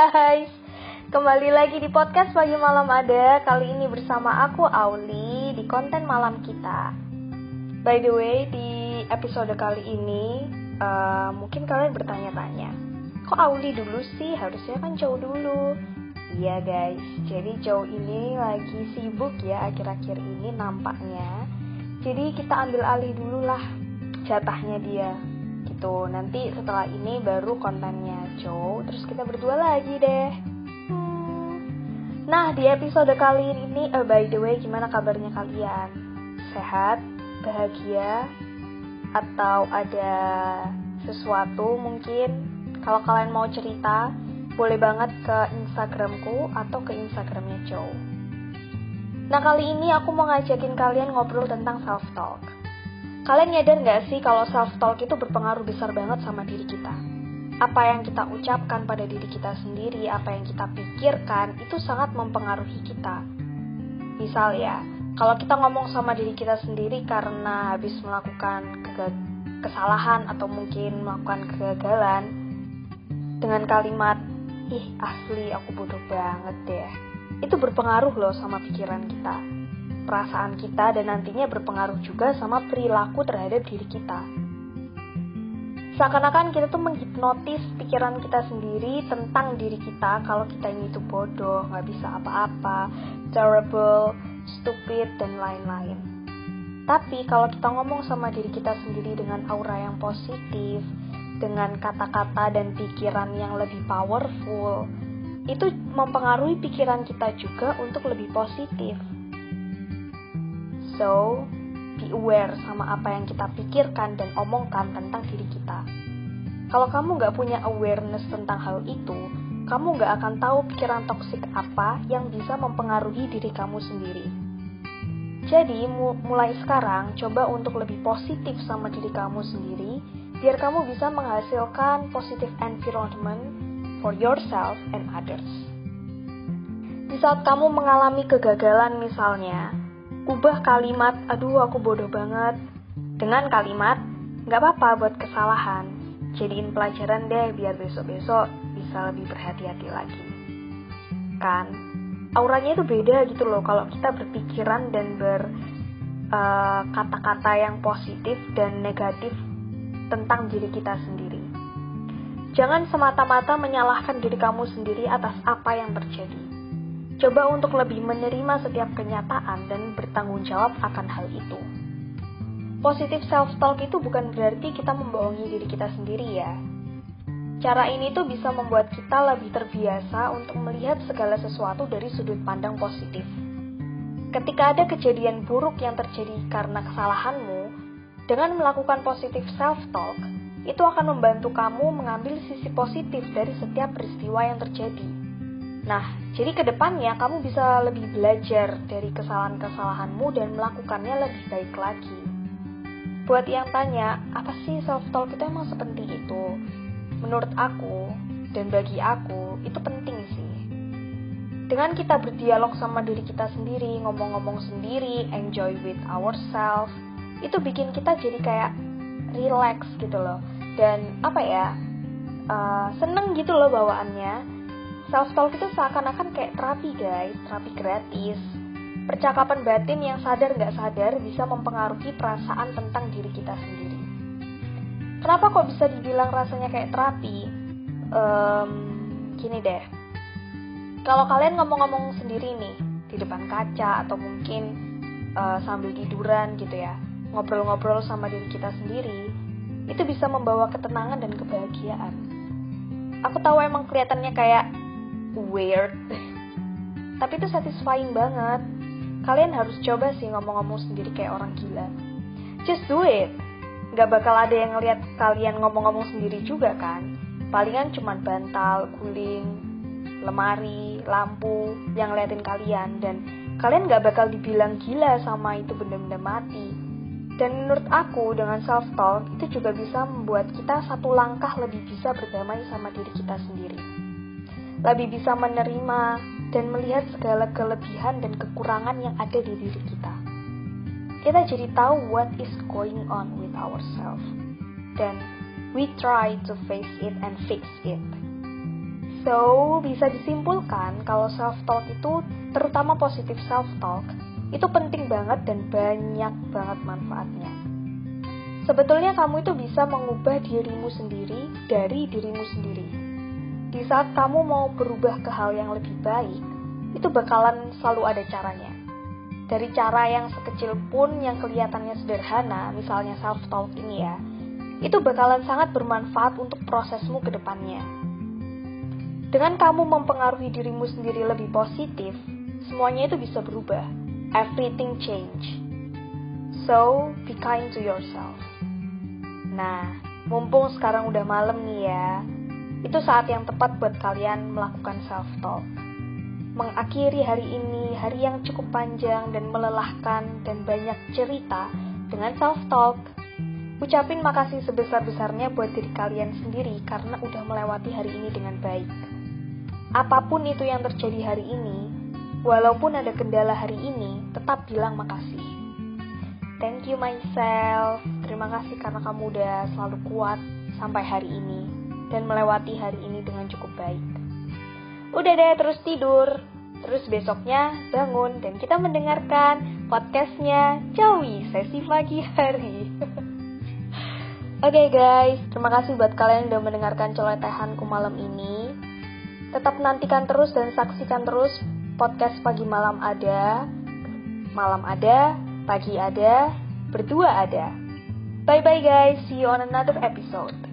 guys, kembali lagi di podcast pagi malam ada. Kali ini bersama aku Auli di konten malam kita. By the way, di episode kali ini uh, Mungkin kalian bertanya-tanya Kok Auli dulu sih? Harusnya kan Joe dulu. Iya guys, jadi Joe ini lagi sibuk ya akhir-akhir ini nampaknya. Jadi kita ambil alih dulu lah jatahnya dia gitu nanti setelah ini baru kontennya Joe terus kita berdua lagi deh hmm. nah di episode kali ini uh, by the way gimana kabarnya kalian sehat bahagia atau ada sesuatu mungkin kalau kalian mau cerita boleh banget ke Instagramku atau ke Instagramnya Joe. Nah kali ini aku mau ngajakin kalian ngobrol tentang self talk. Kalian nyadar nggak sih kalau self-talk itu berpengaruh besar banget sama diri kita? Apa yang kita ucapkan pada diri kita sendiri, apa yang kita pikirkan, itu sangat mempengaruhi kita. Misal ya, kalau kita ngomong sama diri kita sendiri karena habis melakukan kesalahan atau mungkin melakukan kegagalan, dengan kalimat, ih asli aku bodoh banget deh, itu berpengaruh loh sama pikiran kita perasaan kita dan nantinya berpengaruh juga sama perilaku terhadap diri kita. Seakan-akan kita tuh menghipnotis pikiran kita sendiri tentang diri kita kalau kita ini tuh bodoh, nggak bisa apa-apa, terrible, stupid, dan lain-lain. Tapi kalau kita ngomong sama diri kita sendiri dengan aura yang positif, dengan kata-kata dan pikiran yang lebih powerful, itu mempengaruhi pikiran kita juga untuk lebih positif. So, be aware sama apa yang kita pikirkan dan omongkan tentang diri kita. Kalau kamu nggak punya awareness tentang hal itu, kamu nggak akan tahu pikiran toksik apa yang bisa mempengaruhi diri kamu sendiri. Jadi, mulai sekarang, coba untuk lebih positif sama diri kamu sendiri, biar kamu bisa menghasilkan positive environment for yourself and others. Di saat kamu mengalami kegagalan misalnya, ubah kalimat aduh aku bodoh banget. Dengan kalimat nggak apa-apa buat kesalahan. Jadiin pelajaran deh biar besok-besok bisa lebih berhati-hati lagi. Kan? Auranya itu beda gitu loh kalau kita berpikiran dan ber uh, kata-kata yang positif dan negatif tentang diri kita sendiri. Jangan semata-mata menyalahkan diri kamu sendiri atas apa yang terjadi Coba untuk lebih menerima setiap kenyataan dan bertanggung jawab akan hal itu. Positif self-talk itu bukan berarti kita membohongi diri kita sendiri ya. Cara ini tuh bisa membuat kita lebih terbiasa untuk melihat segala sesuatu dari sudut pandang positif. Ketika ada kejadian buruk yang terjadi karena kesalahanmu, dengan melakukan positif self-talk, itu akan membantu kamu mengambil sisi positif dari setiap peristiwa yang terjadi Nah, jadi ke depannya kamu bisa lebih belajar dari kesalahan-kesalahanmu dan melakukannya lebih baik lagi. Buat yang tanya, apa sih self-talk itu emang sepenting itu? Menurut aku, dan bagi aku, itu penting sih. Dengan kita berdialog sama diri kita sendiri, ngomong-ngomong sendiri, enjoy with ourselves, itu bikin kita jadi kayak relax gitu loh. Dan apa ya, uh, seneng gitu loh bawaannya Self talk itu seakan-akan kayak terapi guys, terapi gratis. Percakapan batin yang sadar nggak sadar bisa mempengaruhi perasaan tentang diri kita sendiri. Kenapa kok bisa dibilang rasanya kayak terapi? Um, gini deh, kalau kalian ngomong-ngomong sendiri nih di depan kaca atau mungkin uh, sambil tiduran gitu ya, ngobrol-ngobrol sama diri kita sendiri, itu bisa membawa ketenangan dan kebahagiaan. Aku tahu emang kelihatannya kayak weird. Tapi itu satisfying banget. Kalian harus coba sih ngomong-ngomong sendiri kayak orang gila. Just do it. Gak bakal ada yang ngeliat kalian ngomong-ngomong sendiri juga kan? Palingan cuma bantal, guling, lemari, lampu yang ngeliatin kalian. Dan kalian gak bakal dibilang gila sama itu benda-benda mati. Dan menurut aku dengan self talk itu juga bisa membuat kita satu langkah lebih bisa berdamai sama diri kita sendiri lebih bisa menerima dan melihat segala kelebihan dan kekurangan yang ada di diri kita. Kita jadi tahu what is going on with ourselves. Dan we try to face it and fix it. So, bisa disimpulkan kalau self-talk itu, terutama positif self-talk, itu penting banget dan banyak banget manfaatnya. Sebetulnya kamu itu bisa mengubah dirimu sendiri dari dirimu sendiri. Saat kamu mau berubah ke hal yang lebih baik, itu bakalan selalu ada caranya. Dari cara yang sekecil pun yang kelihatannya sederhana, misalnya self-talk ini ya, itu bakalan sangat bermanfaat untuk prosesmu ke depannya. Dengan kamu mempengaruhi dirimu sendiri lebih positif, semuanya itu bisa berubah. Everything change. So, be kind to yourself. Nah, mumpung sekarang udah malam nih ya, itu saat yang tepat buat kalian melakukan self-talk. Mengakhiri hari ini, hari yang cukup panjang dan melelahkan dan banyak cerita dengan self-talk. Ucapin makasih sebesar-besarnya buat diri kalian sendiri karena udah melewati hari ini dengan baik apa pun itu yang terjadi hari ini, walaupun ada kendala hari ini, tetap bilang makasih. Thank you myself. Terima kasih karena kamu udah selalu kuat sampai hari ini dan melewati hari ini dengan cukup baik. Udah deh terus tidur. Terus besoknya bangun dan kita mendengarkan podcastnya Jawi sesi pagi hari. Oke okay guys, terima kasih buat kalian yang udah mendengarkan celotehanku malam ini. Tetap nantikan terus dan saksikan terus podcast pagi malam ada, malam ada, pagi ada, berdua ada. Bye bye guys, see you on another episode.